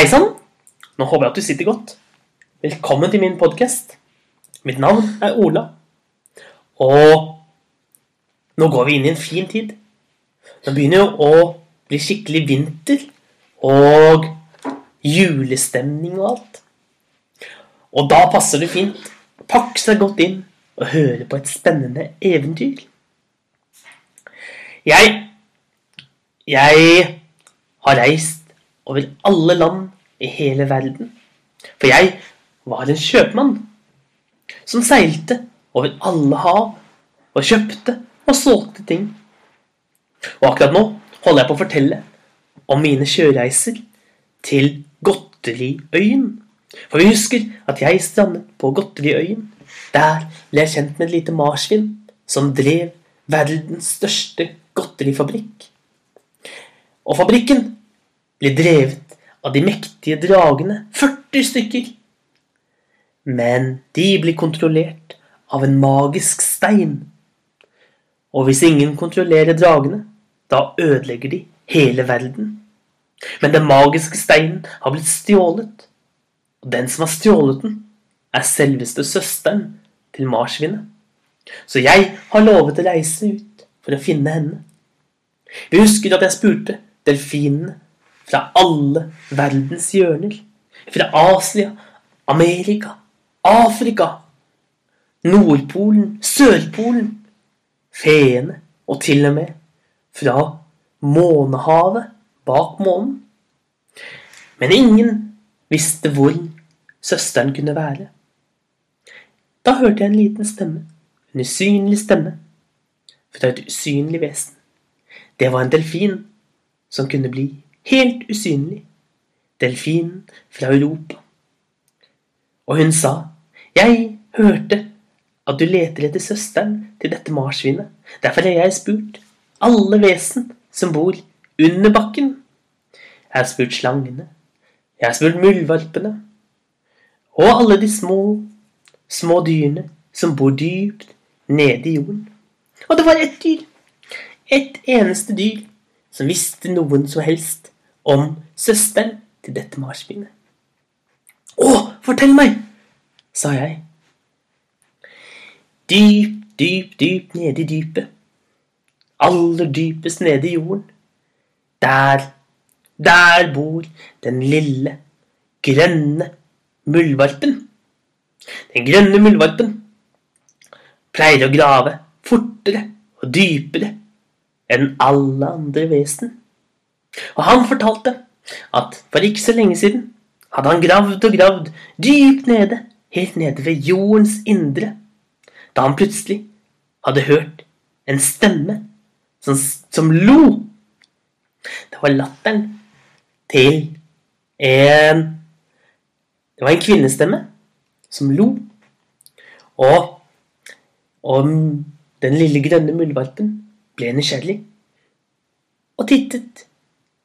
Hei sann! Nå håper jeg at du sitter godt. Velkommen til min podkast. Mitt navn er Ola. Og nå går vi inn i en fin tid. Nå begynner jo å bli skikkelig vinter og julestemning og alt. Og da passer det fint å pakke seg godt inn og høre på et spennende eventyr. Jeg Jeg har reist over alle land i hele verden. For jeg var en kjøpmann som seilte over alle hav og kjøpte og solgte ting. Og akkurat nå holder jeg på å fortelle om mine kjøreiser til Godteriøyen. For vi husker at jeg strandet på Godteriøyen. Der ble jeg kjent med et lite marsvin som drev verdens største godterifabrikk. Og fabrikken ble drevet av de mektige dragene, 40 stykker. Men de blir kontrollert av en magisk stein. Og hvis ingen kontrollerer dragene, da ødelegger de hele verden. Men den magiske steinen har blitt stjålet. Og den som har stjålet den, er selveste søsteren til marsvinet. Så jeg har lovet å reise ut for å finne henne. Vi husker at jeg spurte delfinene fra alle verdens hjørner. Fra Asia, Amerika, Afrika, Nordpolen, Sørpolen, feene og til og med fra månehavet bak månen. Men ingen visste hvor søsteren kunne være. Da hørte jeg en liten stemme, en usynlig stemme, fra et usynlig vesen. Det var en delfin som kunne bli helt usynlig. Delfinen fra Europa. Og hun sa, 'Jeg hørte at du leter etter søsteren til dette marsvinet. Derfor har jeg spurt alle vesen som bor under bakken. Jeg har spurt slangene. Jeg har spurt muldvarpene. Og alle de små, små dyrene som bor dypt nede i jorden. Og det var ett dyr. Et eneste dyr som visste noen som helst om søsteren til dette marsvinet. Å, fortell meg, sa jeg. Dypt, dypt, dypt nede i dypet. Aller dypest nede i jorden. Der, der bor den lille, grønne muldvarpen. Den grønne muldvarpen pleier å grave fortere og dypere enn alle andre vesen. Og han fortalte at for ikke så lenge siden hadde han gravd og gravd dypt nede, helt nede ved jordens indre, da han plutselig hadde hørt en stemme som, som lo. Det var latteren til en Det var en kvinnestemme som lo. Og, og den lille grønne muldvarpen ble nysgjerrig og tittet,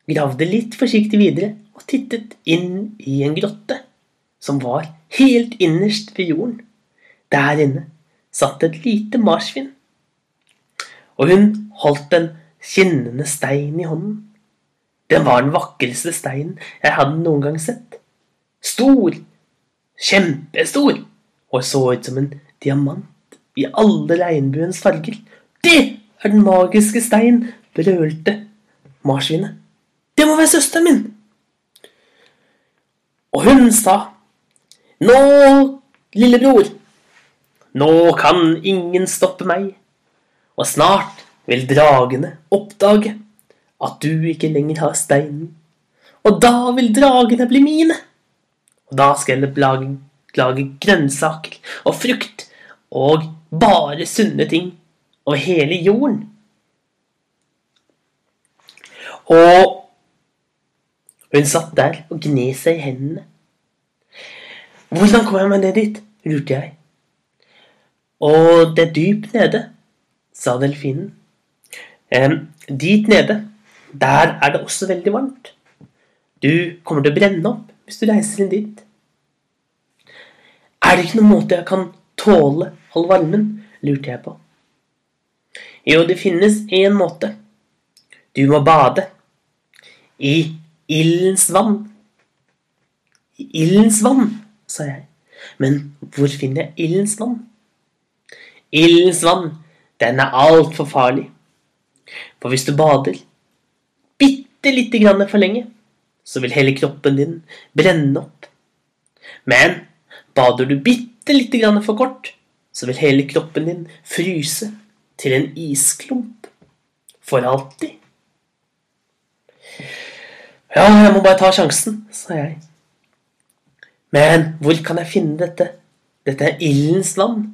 gravde litt forsiktig videre og tittet inn i en grotte som var helt innerst ved jorden. Der inne satt et lite marsvin, og hun holdt en skinnende stein i hånden. Den var den vakreste steinen jeg hadde noen gang sett. Stor, kjempestor, og så ut som en diamant i alle regnbuens farger. Det er den magiske stein, brølte marsvinet. Det må være søsteren min! Og hun sa, Nå, lillebror, nå kan ingen stoppe meg, og snart vil dragene oppdage at du ikke lenger har steinen, og da vil dragene bli mine. Og da skal jeg lage, lage grønnsaker og frukt og bare sunne ting over hele jorden. Og hun satt der og gned seg i hendene. Hvordan kom jeg meg ned dit? lurte jeg. Og det er dypt nede, sa delfinen. Ehm, dit nede, der er det også veldig varmt. Du kommer til å brenne opp hvis du reiser inn dit. Er det ikke noen måte jeg kan tåle all varmen? lurte jeg på. Jo, det finnes én måte. Du må bade. I ildens vann. Ildens vann, sa jeg. Men hvor finner jeg ildens vann? Ildens vann, den er altfor farlig. For hvis du bader bitte lite grann for lenge, så vil hele kroppen din brenne opp. Men bader du bitte lite grann for kort, så vil hele kroppen din fryse til en isklump. For alltid. Ja, jeg må bare ta sjansen, sa jeg. Men hvor kan jeg finne dette? Dette er ildens land.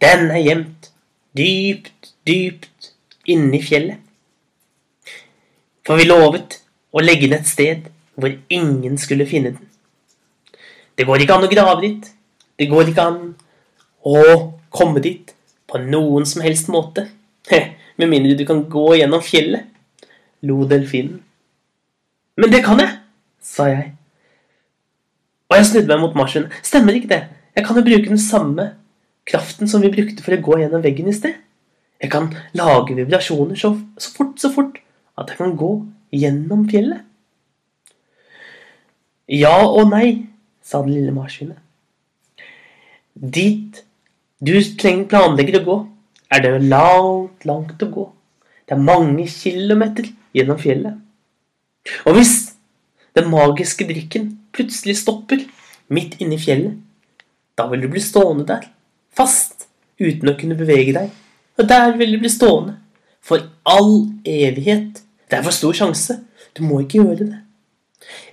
Den er gjemt dypt, dypt inni fjellet. For vi lovet å legge den et sted hvor ingen skulle finne den. Det går ikke an å grave dit. Det går ikke an å komme dit på noen som helst måte. Med mindre du kan gå gjennom fjellet, lo delfinen. Men det kan jeg, sa jeg. Og jeg snudde meg mot marsvinen. Stemmer ikke det? Jeg kan jo bruke den samme kraften som vi brukte for å gå gjennom veggen i sted. Jeg kan lage vibrasjoner så, så fort, så fort at jeg kan gå gjennom fjellet. Ja og nei, sa det lille marsvinet. Dit du planlegger å gå, er det langt, langt å gå. Det er mange kilometer gjennom fjellet. Og hvis den magiske drikken plutselig stopper midt inne i fjellet, da vil du bli stående der, fast, uten å kunne bevege deg. Og der vil du bli stående. For all evighet. Det er for stor sjanse. Du må ikke gjøre det.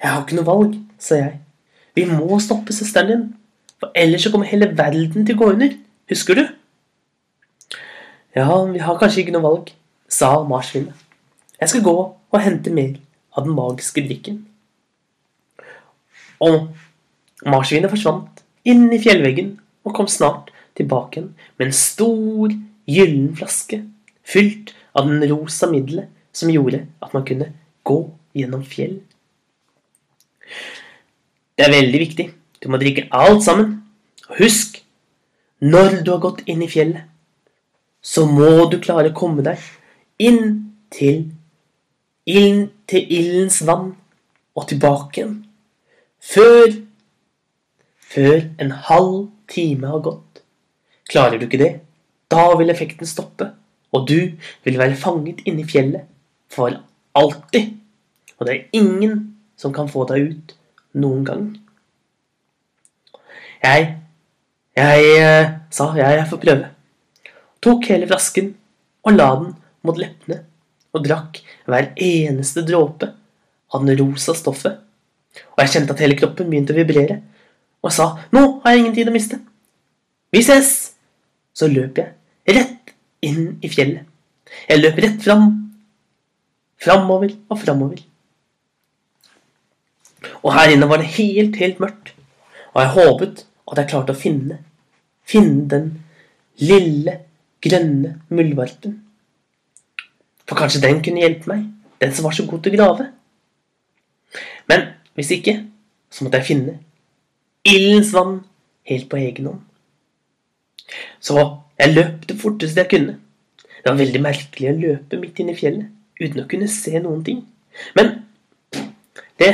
Jeg har ikke noe valg, sa jeg. Vi må stoppe søsteren din. For ellers så kommer hele verden til å gå under. Husker du? Ja, vi har kanskje ikke noe valg, sa marsvinet. Jeg skal gå og hente mer av den magiske drikken. Og marsvinet forsvant inn i fjellveggen og kom snart tilbake igjen med en stor, gyllen flaske fylt av den rosa middelet som gjorde at man kunne gå gjennom fjell. Det er veldig viktig. Du må drikke alt sammen. Og husk, når du har gått inn i fjellet, så må du klare å komme deg inn til inn til ildens vann og tilbake igjen. Før før en halv time har gått. Klarer du ikke det, da vil effekten stoppe, og du vil være fanget inne i fjellet for alltid. Og det er ingen som kan få deg ut noen gang. Jeg Jeg eh, sa jeg får prøve. Tok hele flasken og la den mot leppene og drakk hver eneste dråpe av den rosa stoffet. Og jeg kjente at hele kroppen begynte å vibrere, og jeg sa 'Nå har jeg ingen tid å miste'. Vi ses! Så løp jeg rett inn i fjellet. Jeg løp rett fram. Framover og framover. Og her inne var det helt, helt mørkt. Og jeg håpet at jeg klarte å finne Finne den lille, grønne muldvarpen. For kanskje den kunne hjelpe meg, den som var så god til å grave. Men hvis ikke, så måtte jeg finne ildens vann helt på egen hånd. Så jeg løp det forteste jeg kunne. Det var veldig merkelig å løpe midt inne i fjellet uten å kunne se noen ting. Men det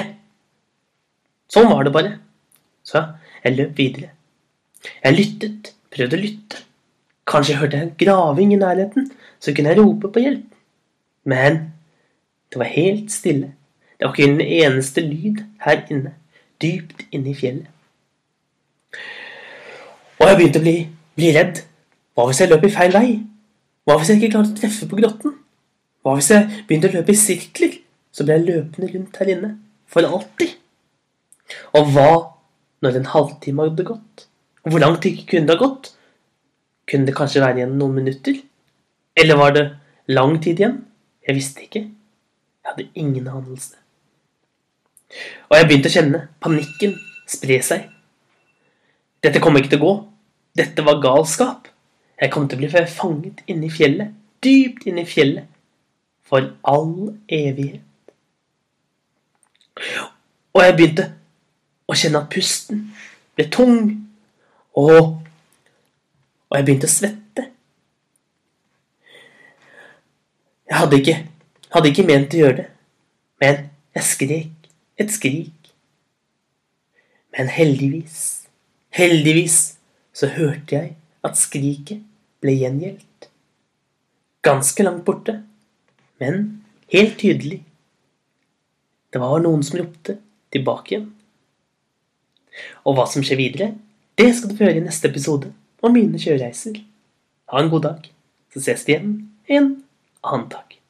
Sånn var det bare. Så jeg løp videre. Jeg lyttet, prøvde å lytte. Kanskje jeg hørte en graving i nærheten, så kunne jeg rope på hjelp. Men det var helt stille. Det var ikke en eneste lyd her inne, dypt inne i fjellet. Og jeg begynte å bli, bli redd. Hva hvis jeg løp i feil vei? Hva hvis jeg ikke klarte å treffe på grotten? Hva hvis jeg begynte å løpe i sirkler? Så ble jeg løpende rundt her inne. For alltid. Og hva når en halvtime hadde gått? Hvor lang tid kunne det ha gått? Kunne det kanskje være igjen noen minutter? Eller var det lang tid igjen? Jeg visste ikke. Jeg hadde ingen anelse. Og jeg begynte å kjenne panikken spre seg. Dette kom ikke til å gå. Dette var galskap. Jeg kom til å bli fanget inne i fjellet. Dypt inne i fjellet. For all evighet. Og jeg begynte å kjenne at pusten ble tung. Og, og jeg begynte å svette. Jeg hadde ikke, hadde ikke ment å gjøre det, men jeg skrek et skrik Men heldigvis, heldigvis så hørte jeg at skriket ble gjengjeldt. Ganske langt borte, men helt tydelig. Det var noen som ropte tilbake igjen. Og hva som skjer videre, det skal du få høre i neste episode om mine kjørereiser. Ha en god dag, så ses vi igjen en annen dag.